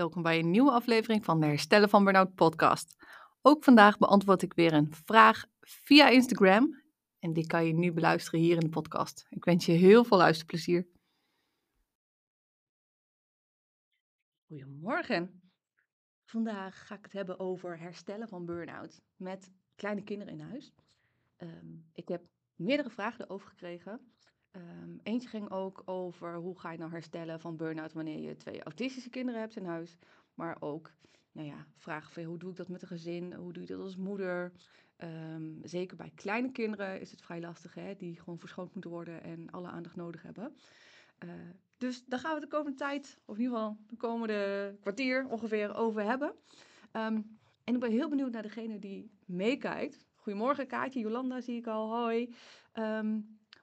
Welkom bij een nieuwe aflevering van de Herstellen van Burnout podcast. Ook vandaag beantwoord ik weer een vraag via Instagram en die kan je nu beluisteren hier in de podcast. Ik wens je heel veel luisterplezier. Goedemorgen. Vandaag ga ik het hebben over herstellen van burn-out met kleine kinderen in huis. Ehm, ik heb meerdere vragen erover gekregen. Um, eentje ging ook over hoe ga je nou herstellen van burn-out wanneer je twee autistische kinderen hebt in huis. Maar ook, nou ja, vragen van hoe doe ik dat met een gezin? Hoe doe je dat als moeder? Um, zeker bij kleine kinderen is het vrij lastig, hè? die gewoon verschoond moeten worden en alle aandacht nodig hebben. Uh, dus daar gaan we de komende tijd, of in ieder geval de komende kwartier ongeveer, over hebben. Um, en ik ben heel benieuwd naar degene die meekijkt. Goedemorgen Kaatje, Jolanda zie ik al, hoi.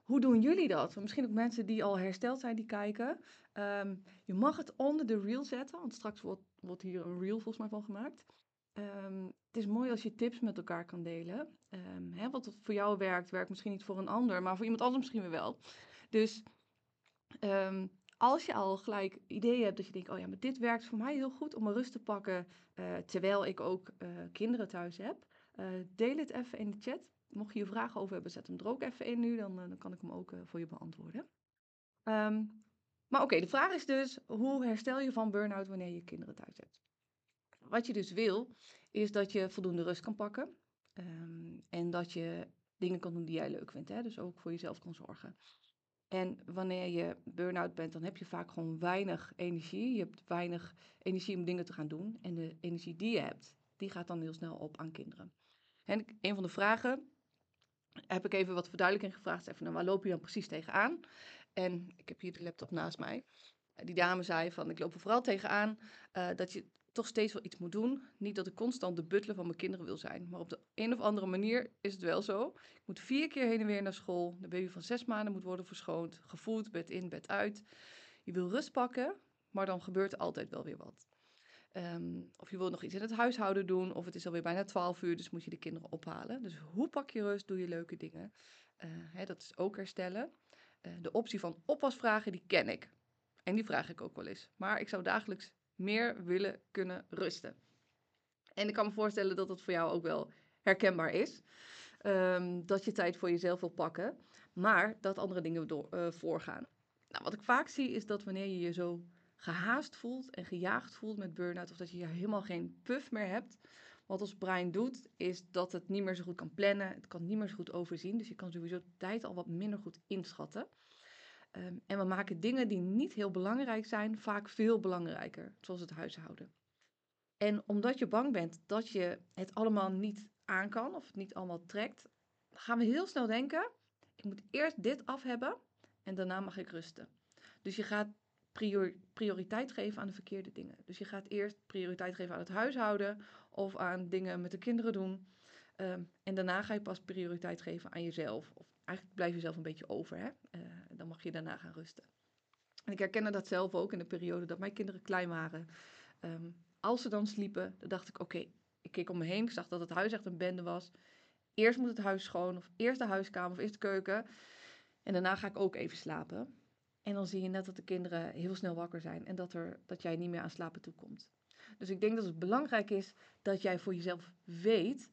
Hoe doen jullie dat? Misschien ook mensen die al hersteld zijn, die kijken. Um, je mag het onder de reel zetten, want straks wordt, wordt hier een reel volgens mij van gemaakt. Um, het is mooi als je tips met elkaar kan delen. Um, hè, wat voor jou werkt, werkt misschien niet voor een ander, maar voor iemand anders misschien wel. Dus als je al gelijk ideeën hebt dat je denkt, oh ja, maar dit werkt voor mij heel goed om mijn rust te pakken, uh, terwijl ik ook uh, kinderen thuis heb, uh, deel het even in de chat mocht je je vragen over hebben, zet hem er ook even in nu. Dan, eh, dan kan ik hem ook uh, voor je beantwoorden. Um, maar oké, de vraag is dus, hoe herstel je van burn-out wanneer je kinderen thuis hebt? Wat je dus wil, is dat je voldoende rust kan pakken. Um, en dat je dingen kan doen die jij leuk vindt. Hè? Dus ook voor jezelf kan zorgen. En wanneer je burn-out bent, dan heb je vaak gewoon weinig energie. Je hebt weinig energie om dingen te gaan doen. En de energie die je hebt, die gaat dan heel snel op aan kinderen. En een van de vragen heb ik even wat verduidelijking gevraagd. Even, nou, waar loop je dan precies tegenaan? En ik heb hier de laptop naast mij. Die dame zei van, ik loop er vooral tegenaan uh, dat je toch steeds wel iets moet doen. Niet dat ik constant de butler van mijn kinderen wil zijn. Maar op de een of andere manier is het wel zo. Ik moet vier keer heen en weer naar school. De baby van zes maanden moet worden verschoond. Gevoed, bed in, bed uit. Je wil rust pakken, maar dan gebeurt er altijd wel weer wat. Um, of je wilt nog iets in het huishouden doen, of het is alweer bijna 12 uur, dus moet je de kinderen ophalen. Dus hoe pak je rust, doe je leuke dingen? Uh, hè, dat is ook herstellen. Uh, de optie van oppasvragen, die ken ik. En die vraag ik ook wel eens. Maar ik zou dagelijks meer willen kunnen rusten. En ik kan me voorstellen dat dat voor jou ook wel herkenbaar is. Um, dat je tijd voor jezelf wil pakken, maar dat andere dingen door, uh, voorgaan. Nou, wat ik vaak zie is dat wanneer je je zo gehaast voelt en gejaagd voelt met burn-out, of dat je helemaal geen puff meer hebt. Wat ons brein doet, is dat het niet meer zo goed kan plannen, het kan niet meer zo goed overzien, dus je kan sowieso de tijd al wat minder goed inschatten. Um, en we maken dingen die niet heel belangrijk zijn, vaak veel belangrijker, zoals het huishouden. En omdat je bang bent dat je het allemaal niet aan kan, of het niet allemaal trekt, gaan we heel snel denken, ik moet eerst dit af hebben en daarna mag ik rusten. Dus je gaat prior, prioriteit geven aan de verkeerde dingen. Dus je gaat eerst prioriteit geven aan het huishouden of aan dingen met de kinderen doen. Um, en daarna ga je pas prioriteit geven aan jezelf. Of eigenlijk blijf je zelf een beetje over. Hè? Uh, dan mag je daarna gaan rusten. En ik herkende dat zelf ook in de periode dat mijn kinderen klein waren. Um, als ze dan sliepen, dan dacht ik: oké, ik keek om me heen. Ik zag dat het huis echt een bende was. Eerst moet het huis schoon, of eerst de huiskamer, of eerst de keuken. En daarna ga ik ook even slapen. En dan zie je net dat de kinderen heel snel wakker zijn en dat, er, dat jij niet meer aan slapen toekomt. Dus ik denk dat het belangrijk is dat jij voor jezelf weet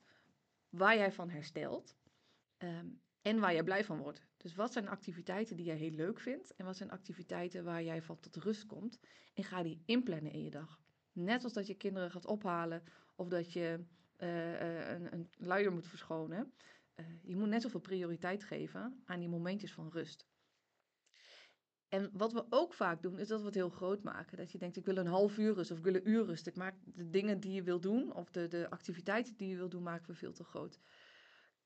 waar jij van herstelt um, en waar jij blij van wordt. Dus wat zijn activiteiten die jij heel leuk vindt en wat zijn activiteiten waar jij van tot rust komt en ga die inplannen in je dag. Net als dat je kinderen gaat ophalen of dat je uh, een, een luier moet verschonen. Uh, je moet net zoveel prioriteit geven aan die momentjes van rust. En wat we ook vaak doen, is dat we het heel groot maken. Dat je denkt, ik wil een half uur rust of ik wil een uur rust. Ik maak de dingen die je wil doen, of de, de activiteiten die je wil doen, maken we veel te groot.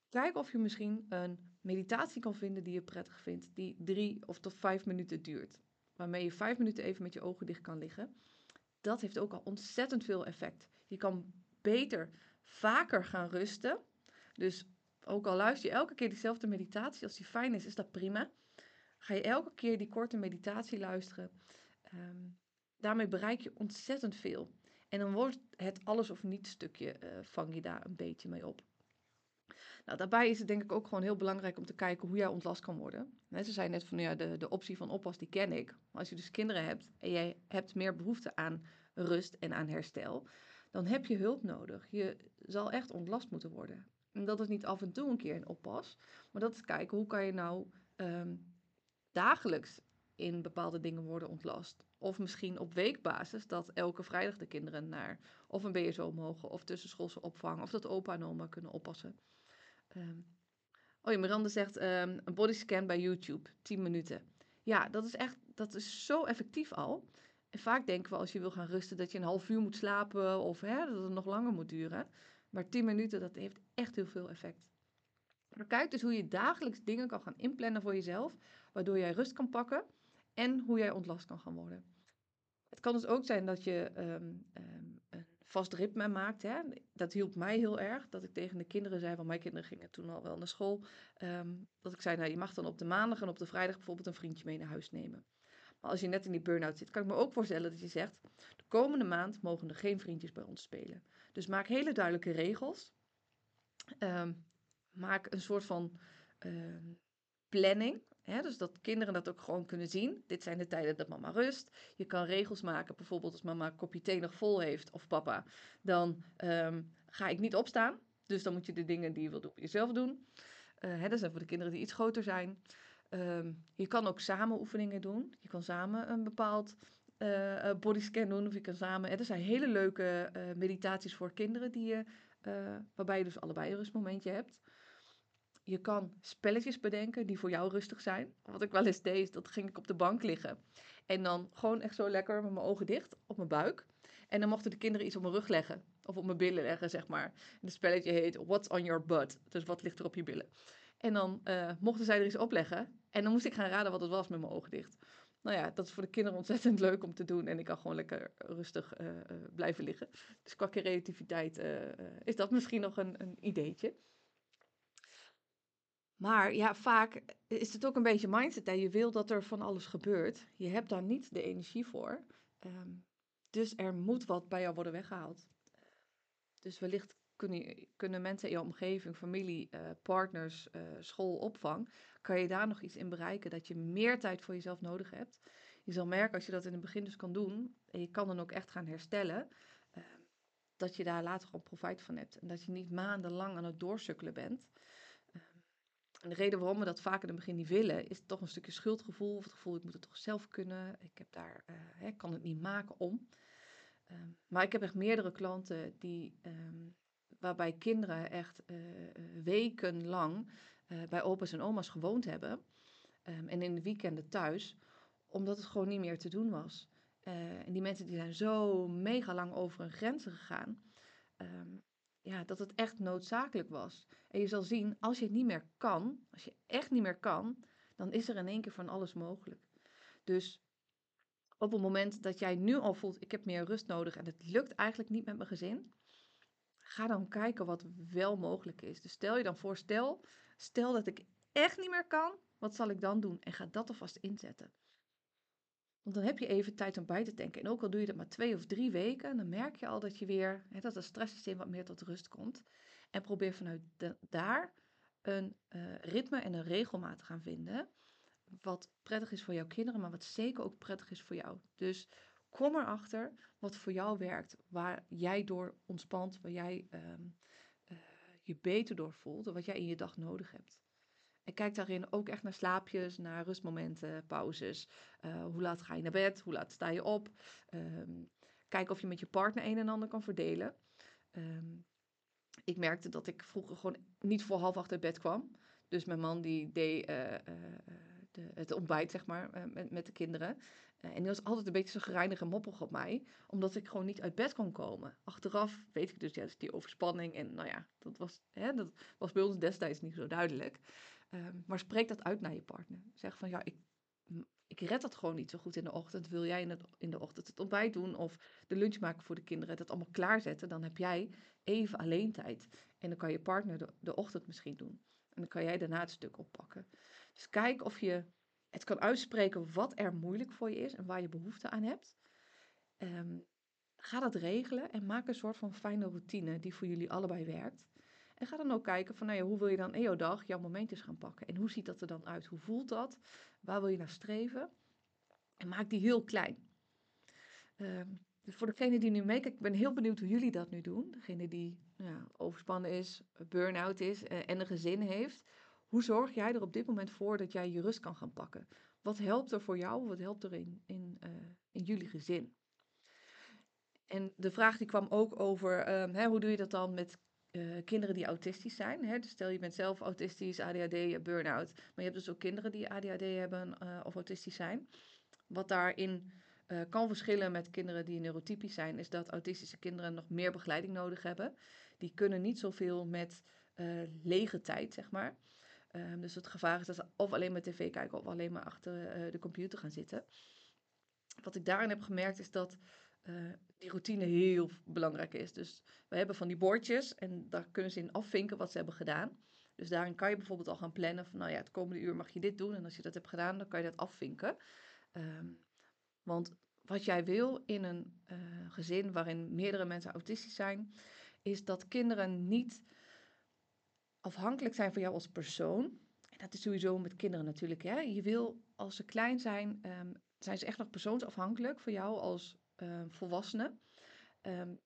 Kijk of je misschien een meditatie kan vinden die je prettig vindt, die drie of tot vijf minuten duurt. Waarmee je vijf minuten even met je ogen dicht kan liggen. Dat heeft ook al ontzettend veel effect. Je kan beter, vaker gaan rusten. Dus ook al luister je elke keer dezelfde meditatie, als die fijn is, is dat prima ga je elke keer die korte meditatie luisteren. Um, daarmee bereik je ontzettend veel. En dan wordt het alles of niet stukje, uh, vang je daar een beetje mee op. Nou, daarbij is het denk ik ook gewoon heel belangrijk om te kijken hoe jij ontlast kan worden. ze zei net van ja, de, de optie van oppas, die ken ik. Maar als je dus kinderen hebt en jij hebt meer behoefte aan rust en aan herstel, dan heb je hulp nodig. Je zal echt ontlast moeten worden. En dat is niet af en toe een keer een oppas, maar dat is kijken hoe kan je nou ehm, dagelijks in bepaalde dingen worden ontlast. Of misschien op weekbasis dat elke vrijdag de kinderen naar of een BSO mogen of tussenschoolse opvang of dat opa en oma kunnen oppassen. Um, oh ja, Miranda zegt um, een bodyscan bij YouTube, 10 minuten. Ja, dat is echt, dat is zo effectief al. En vaak denken we als je wil gaan rusten dat je een half uur moet slapen of hè, dat het nog langer moet duren. Maar 10 minuten, dat heeft echt heel veel effect. Kijk dus hoe je dagelijks dingen kan gaan inplannen voor jezelf, waardoor jij rust kan pakken en hoe jij ontlast kan gaan worden. Het kan dus ook zijn dat je ehm, ehm, een vast ritme maakt. Hè? Dat hielp mij heel erg. Dat ik tegen de kinderen zei, want mijn kinderen gingen toen al wel naar school. Ehm, dat ik zei, nou, je mag dan op de maandag en op de vrijdag bijvoorbeeld een vriendje mee naar huis nemen. Maar als je net in die burn-out zit, kan ik me ook voorstellen dat je zegt: de komende maand mogen er geen vriendjes bij ons spelen. Dus maak hele duidelijke regels. maak een soort van planning dus dat kinderen dat ook gewoon kunnen zien. Dit zijn de tijden dat mama rust. Je kan regels maken. Bijvoorbeeld als mama kopje thee nog vol heeft of papa. Dan ehm, ga ik niet opstaan. Dus dan moet je de dingen die je wil doen jezelf doen. Uh, dat zijn voor de kinderen die iets groter zijn. Ehm, je kan ook samen oefeningen doen. Je kan samen een bepaald uh, bodyscan doen. Of je kan samen... er zijn hele leuke meditaties voor kinderen die je, waarbij je dus allebei een rustmomentje hebt. Je kan spelletjes bedenken die voor jou rustig zijn. Wat ik wel eens deed, dat ging ik op de bank liggen. En dan gewoon echt zo lekker met mijn ogen dicht op mijn buik. En dan mochten de kinderen iets op mijn rug leggen. Of op mijn billen leggen, zeg maar. En het spelletje heet What's on your butt? Dus wat ligt er op je billen? En dan uh, mochten zij er iets opleggen. En dan moest ik gaan raden wat het was met mijn ogen dicht. Nou ja, dat is voor de kinderen ontzettend leuk om te doen. En ik kan gewoon lekker rustig uh, uh, blijven liggen. Dus qua creativiteit is dat misschien nog een, een ideetje. Maar ja, vaak is het ook een beetje mindset. Hè? Je wil dat er van alles gebeurt. Je hebt daar niet de energie voor. Ehm, dus er moet wat bij jou worden weggehaald. Dus wellicht kunnen, kunnen mensen in je omgeving, familie, uh, partners, uh, school, opvang, kan je daar nog iets in bereiken dat je meer tijd voor jezelf nodig hebt. Je zal merken als je dat in het begin dus kan doen, en je kan dan ook echt gaan herstellen, uh, dat je daar later gewoon profijt van hebt. En dat je niet maandenlang aan het doorsukkelen bent. En de reden waarom we dat vaak in het begin niet willen, is toch een stukje schuldgevoel. Of het gevoel, ik moet het toch zelf kunnen. Ik heb daar, uh, hè, kan het niet maken om. Um, maar ik heb echt meerdere klanten die, um, waarbij kinderen echt uh, wekenlang bij opa's en oma's gewoond hebben. Um, en in de weekenden thuis, omdat het gewoon niet meer te doen was. en die mensen die zijn zo mega lang over hun grenzen gegaan ja, dat het echt noodzakelijk was. En je zal zien, als je het niet meer kan, als je echt niet meer kan, dan is er in één keer van alles mogelijk. Dus op het moment dat jij nu al voelt, ik heb meer rust nodig en het lukt eigenlijk niet met mijn gezin, ga dan kijken wat wel mogelijk is. Dus stel je dan voor, stel, stel dat ik echt niet meer kan, wat zal ik dan doen? En ga dat alvast inzetten. Want dan heb je even tijd om bij te denken. En ook al doe je dat maar twee of drie weken, dan merk je al dat je weer, hè, dat het stresssysteem wat meer tot rust komt. En probeer vanuit daar een uh, ritme en een regelmaat te gaan vinden. Wat prettig is voor jouw kinderen, maar wat zeker ook prettig is voor jou. Dus kom erachter wat voor jou werkt, waar jij door ontspant, waar jij uh, uh, je beter door voelt wat jij in je dag nodig hebt. En kijk daarin ook echt naar slaapjes, naar rustmomenten, pauzes. Uh, hoe laat ga je naar bed? Hoe laat sta je op? Um, kijk of je met je partner een en ander kan verdelen. Um, ik merkte dat ik vroeger gewoon niet voor half acht uit bed kwam. Dus mijn man die deed uh, uh, de, het ontbijt, zeg maar, met, met de kinderen. en die was altijd een beetje zo gereinigd en moppig op mij. Omdat ik gewoon niet uit bed kon komen. Achteraf weet ik dus, ja, die overspanning. En nou ja, dat was, hè, dat was bij ons destijds niet zo duidelijk. Um, maar spreek dat uit naar je partner. Zeg van ja, ik, ik red dat gewoon niet zo goed in de ochtend. Wil jij in, het, in de ochtend het ontbijt doen of de lunch maken voor de kinderen, dat allemaal klaarzetten? Dan heb jij even alleen tijd. En dan kan je partner de, de ochtend misschien doen. En dan kan jij daarna het stuk oppakken. Dus kijk of je het kan uitspreken wat er moeilijk voor je is en waar je behoefte aan hebt. Um, ga dat regelen en maak een soort van fijne routine die voor jullie allebei werkt. En ga dan ook kijken van, nou ja, hoe wil je dan in jouw dag jouw momentjes gaan pakken? En hoe ziet dat er dan uit? Hoe voelt dat? Waar wil je naar streven? En maak die heel klein. Um, Dus voor degene die nu meekijkt, ik ben heel benieuwd hoe jullie dat nu doen. Degene die ja, overspannen is, burn-out is eh, en een gezin heeft. Hoe zorg jij er op dit moment voor dat jij je rust kan gaan pakken? Wat helpt er voor jou? Wat helpt er in, in, eh, in jullie gezin? En de vraag die kwam ook over, ehm, hè, hoe doe je dat dan met eh, kinderen die autistisch zijn? Hè? Dus stel je bent zelf autistisch, ADHD, burn-out. Maar je hebt dus ook kinderen die ADHD hebben uh, of autistisch zijn. Wat daarin uh, kan verschillen met kinderen die neurotypisch zijn, is dat autistische kinderen nog meer begeleiding nodig hebben. Die kunnen niet zoveel met lege tijd, zeg maar. Um, dus het gevaar is dat ze of alleen maar tv kijken of alleen maar achter de computer gaan zitten. Wat ik daarin heb gemerkt is dat uh, die routine heel belangrijk is. Dus we hebben van die bordjes en daar kunnen ze in afvinken wat ze hebben gedaan. Dus daarin kan je bijvoorbeeld al gaan plannen van, nou ja, het komende uur mag je dit doen. En als je dat hebt gedaan, dan kan je dat afvinken. Um, want wat jij wil in een uh, gezin waarin meerdere mensen autistisch zijn, is dat kinderen niet afhankelijk zijn van jou als persoon. En dat is sowieso met kinderen natuurlijk. Hè? Je wil, als ze klein zijn, um, zijn ze echt nog persoonsafhankelijk van jou als uh, volwassenen. Um,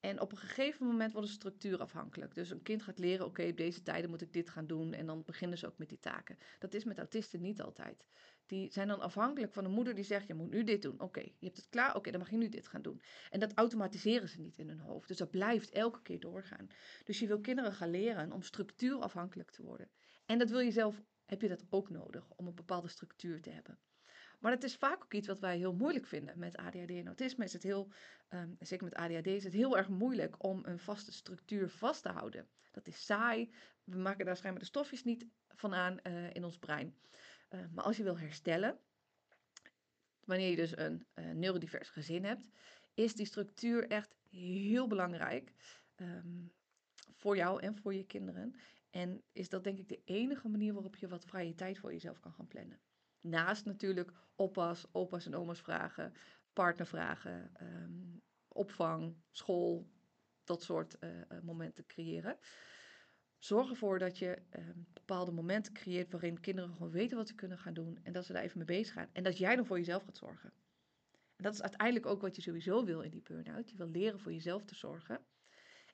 en op een gegeven moment wordt de structuur afhankelijk. Dus een kind gaat leren, oké, op deze tijden moet ik dit gaan doen. En dan beginnen ze ook met die taken. Dat is met autisten niet altijd. Die zijn dan afhankelijk van een moeder die zegt, je moet nu dit doen. Oké, je hebt het klaar, oké, dan mag je nu dit gaan doen. En dat automatiseren ze niet in hun hoofd. Dus dat blijft elke keer doorgaan. Dus je wil kinderen gaan leren om structuurafhankelijk te worden. En dat wil je zelf, heb je dat ook nodig, om een bepaalde structuur te hebben. Maar het is vaak ook iets wat wij heel moeilijk vinden. Met ADHD en autisme is het heel, um, zeker met ADHD, is het heel erg moeilijk om een vaste structuur vast te houden. Dat is saai. We maken daar schijnbaar de stofjes niet van aan uh, in ons brein. Uh, maar als je wil herstellen, wanneer je dus een uh, neurodivers gezin hebt, is die structuur echt heel belangrijk um, voor jou en voor je kinderen. En is dat denk ik de enige manier waarop je wat vrije tijd voor jezelf kan gaan plannen. Naast natuurlijk oppas, opa's en oma's vragen, partnervragen, um, opvang, school, dat soort uh, momenten creëren. Zorg ervoor dat je um, bepaalde momenten creëert waarin kinderen gewoon weten wat ze kunnen gaan doen en dat ze daar even mee bezig gaan. En dat jij dan voor jezelf gaat zorgen. En dat is uiteindelijk ook wat je sowieso wil in die burn-out. Je wil leren voor jezelf te zorgen.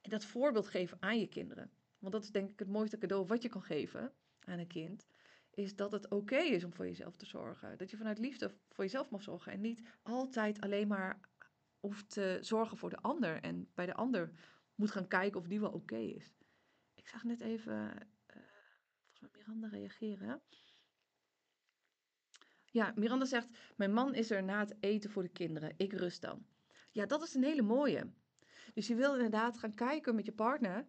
En dat voorbeeld geven aan je kinderen. Want dat is denk ik het mooiste cadeau wat je kan geven aan een kind is dat het oké is om voor jezelf te zorgen. Dat je vanuit liefde voor jezelf mag zorgen en niet altijd alleen maar hoeft te zorgen voor de ander en bij de ander moet gaan kijken of die wel oké is. Ik zag net even, uh, volgens mij Miranda reageren. Ja, Miranda zegt, mijn man is er na het eten voor de kinderen, ik rust dan. Ja, dat is een hele mooie. Dus je wil inderdaad gaan kijken met je partner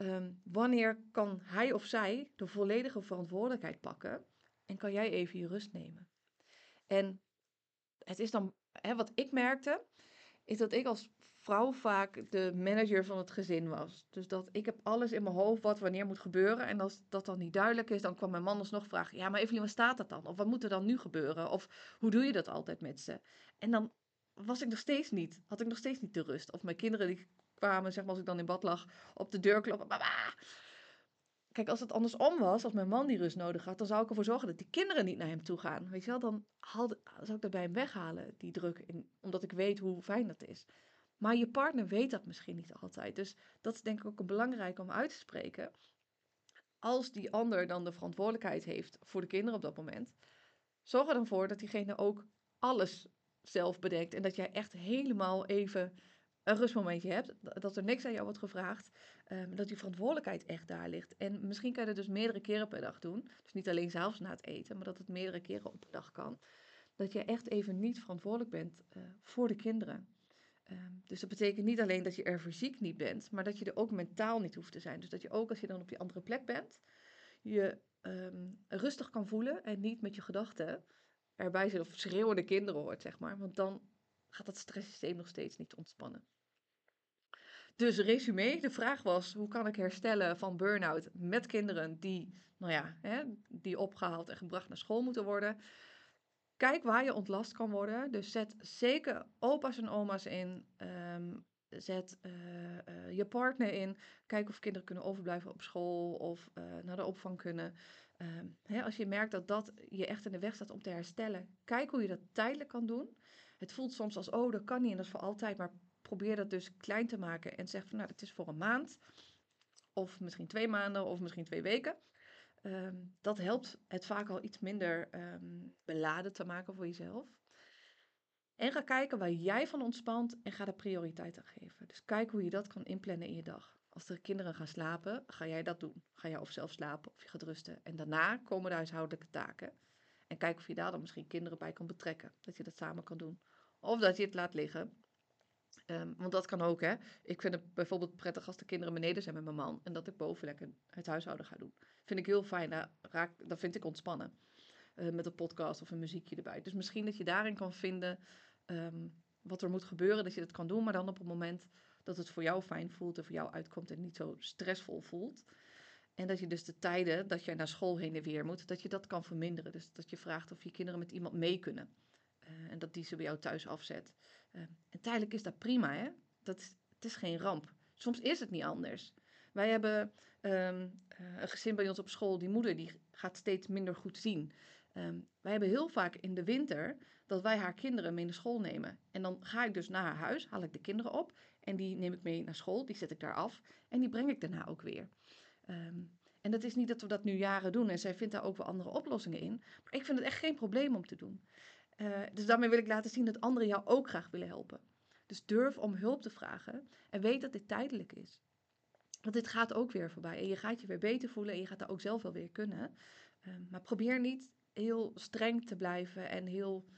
Um, wanneer kan hij of zij de volledige verantwoordelijkheid pakken en kan jij even je rust nemen? En het is dan, hè, wat ik merkte, is dat ik als vrouw vaak de manager van het gezin was. Dus dat ik heb alles in mijn hoofd wat wanneer moet gebeuren. En als dat dan niet duidelijk is, dan kwam mijn man alsnog vragen: Ja, maar Evelien, wat staat dat dan? Of wat moet er dan nu gebeuren? Of hoe doe je dat altijd met ze? En dan was ik nog steeds niet, had ik nog steeds niet de rust. Of mijn kinderen die kwamen, zeg maar als ik dan in bad lag, op de deur kloppen. Kijk, als het andersom was, als mijn man die rust nodig had, dan zou ik ervoor zorgen dat die kinderen niet naar hem toe gaan. Weet je wel, dan zou ik dat bij hem weghalen, die druk, in, omdat ik weet hoe fijn dat is. Maar je partner weet dat misschien niet altijd. Dus dat is denk ik ook belangrijk om uit te spreken. Als die ander dan de verantwoordelijkheid heeft voor de kinderen op dat moment, zorg er dan voor dat diegene ook alles zelf bedenkt. En dat jij echt helemaal even een rustmomentje hebt, dat er niks aan jou wordt gevraagd, um, dat die verantwoordelijkheid echt daar ligt. En misschien kan je dat dus meerdere keren per dag doen. Dus niet alleen s'avonds na het eten, maar dat het meerdere keren op de dag kan. Dat je echt even niet verantwoordelijk bent uh, voor de kinderen. Um, dus dat betekent niet alleen dat je er fysiek niet bent, maar dat je er ook mentaal niet hoeft te zijn. Dus dat je ook als je dan op die andere plek bent, je um, rustig kan voelen en niet met je gedachten erbij zit of schreeuwende kinderen hoort, zeg maar. Want dan gaat dat stresssysteem nog steeds niet ontspannen. Dus resume, de vraag was, hoe kan ik herstellen van burn-out met kinderen die, nou ja, hè, die opgehaald en gebracht naar school moeten worden. Kijk waar je ontlast kan worden. Dus zet zeker opa's en oma's in. Um, zet uh, uh, je partner in. Kijk of kinderen kunnen overblijven op school of uh, naar de opvang kunnen. Um, hè, als je merkt dat dat je echt in de weg staat om te herstellen, kijk hoe je dat tijdelijk kan doen. Het voelt soms als, oh, dat kan niet en dat is voor altijd. Maar probeer dat dus klein te maken en zeg van, nou, het is voor een maand. Of misschien twee maanden of misschien twee weken. Ehm, dat helpt het vaak al iets minder ehm, beladen te maken voor jezelf. En ga kijken waar jij van ontspant en ga er prioriteit aan geven. Dus kijk hoe je dat kan inplannen in je dag. Als de kinderen gaan slapen, ga jij dat doen. Ga jij of zelf slapen of je gaat rusten. En daarna komen de huishoudelijke taken. En kijk of je daar dan misschien kinderen bij kan betrekken. Dat je dat samen kan doen. Of dat je het laat liggen. Ehm, want dat kan ook, hè. Ik vind het bijvoorbeeld prettig als de kinderen beneden zijn met mijn man. En dat ik boven lekker het huishouden ga doen. Vind ik heel fijn. Daar, raak, dat vind ik ontspannen. Uh, met een podcast of een muziekje erbij. Dus misschien dat je daarin kan vinden ehm, wat er moet gebeuren. Dat je dat kan doen. Maar dan op het moment dat het voor jou fijn voelt en voor jou uitkomt en niet zo stressvol voelt. En dat je dus de tijden dat je naar school heen en weer moet, dat je dat kan verminderen. Dus dat je vraagt of je kinderen met iemand mee kunnen. Uh, en dat die ze bij jou thuis afzet. Uh, en tijdelijk is dat prima, hè? Dat is, het is geen ramp. Soms is het niet anders. Wij hebben um, uh, een gezin bij ons op school, die moeder die gaat steeds minder goed zien. Um, wij hebben heel vaak in de winter dat wij haar kinderen mee naar school nemen. En dan ga ik dus naar haar huis, haal ik de kinderen op en die neem ik mee naar school, die zet ik daar af en die breng ik daarna ook weer. Um, en dat is niet dat we dat nu jaren doen en zij vindt daar ook wel andere oplossingen in. Maar ik vind het echt geen probleem om te doen. Uh, dus daarmee wil ik laten zien dat anderen jou ook graag willen helpen. Dus durf om hulp te vragen en weet dat dit tijdelijk is. Want dit gaat ook weer voorbij en je gaat je weer beter voelen en je gaat dat ook zelf wel weer kunnen. Um, maar probeer niet heel streng te blijven en heel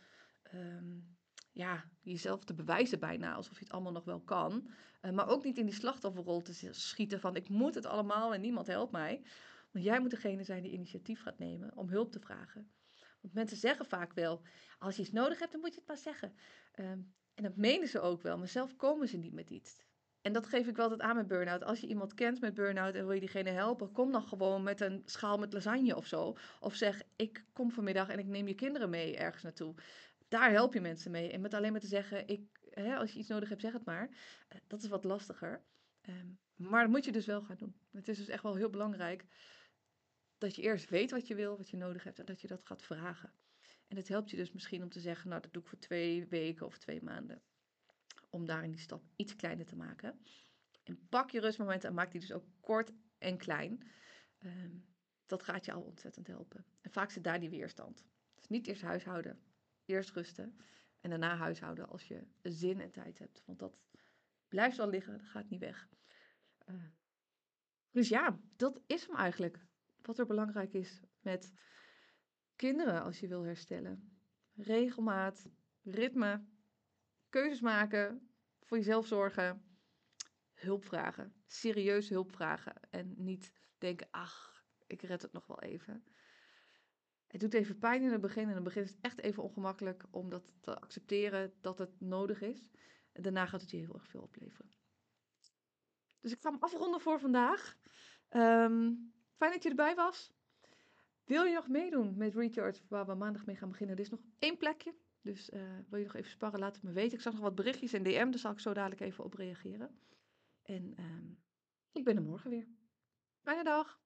um, ja, jezelf te bewijzen bijna, alsof je het allemaal nog wel kan. Uh, maar ook niet in die slachtofferrol te schieten van ik moet het allemaal en niemand helpt mij. Want jij moet degene zijn die initiatief gaat nemen om hulp te vragen. Want mensen zeggen vaak wel, als je iets nodig hebt, dan moet je het maar zeggen. Um, en dat menen ze ook wel, maar zelf komen ze niet met iets. En dat geef ik wel altijd aan met burn-out. Als je iemand kent met burn-out en wil je diegene helpen, kom dan gewoon met een schaal met lasagne of zo. Of zeg, ik kom vanmiddag en ik neem je kinderen mee ergens naartoe. Daar help je mensen mee. En met alleen maar te zeggen, ik, hè, als je iets nodig hebt, zeg het maar. Uh, dat is wat lastiger. Um, maar dat moet je dus wel gaan doen. Het is dus echt wel heel belangrijk dat je eerst weet wat je wil, wat je nodig hebt en dat je dat gaat vragen. En het helpt je dus misschien om te zeggen, nou dat doe ik voor twee weken of twee maanden. Om daarin die stap iets kleiner te maken. En pak je rustmomenten en maak die dus ook kort en klein. Um, dat gaat je al ontzettend helpen. En vaak zit daar die weerstand. Dus niet eerst huishouden, eerst rusten. En daarna huishouden als je zin en tijd hebt. Want dat blijft wel liggen, dat gaat niet weg. Uh, dus ja, dat is hem eigenlijk. Wat er belangrijk is met kinderen als je wil herstellen. Regelmaat, ritme, keuzes maken, voor jezelf zorgen, hulp vragen. Serieus hulp vragen. En niet denken, ach, ik red het nog wel even. Het doet even pijn in het begin. En in het begin is het echt even ongemakkelijk om dat te accepteren dat het nodig is. En daarna gaat het je heel erg veel opleveren. Dus ik ga hem afronden voor vandaag. Um, fijn dat je erbij was. Wil je nog meedoen met Recharge, waar we maandag mee gaan beginnen? Er is nog één plekje. Dus uh, wil je nog even sparren, laat het me weten. Ik zag nog wat berichtjes in DM, daar zal ik zo dadelijk even op reageren. En um, ik ben er morgen weer. Fijne dag.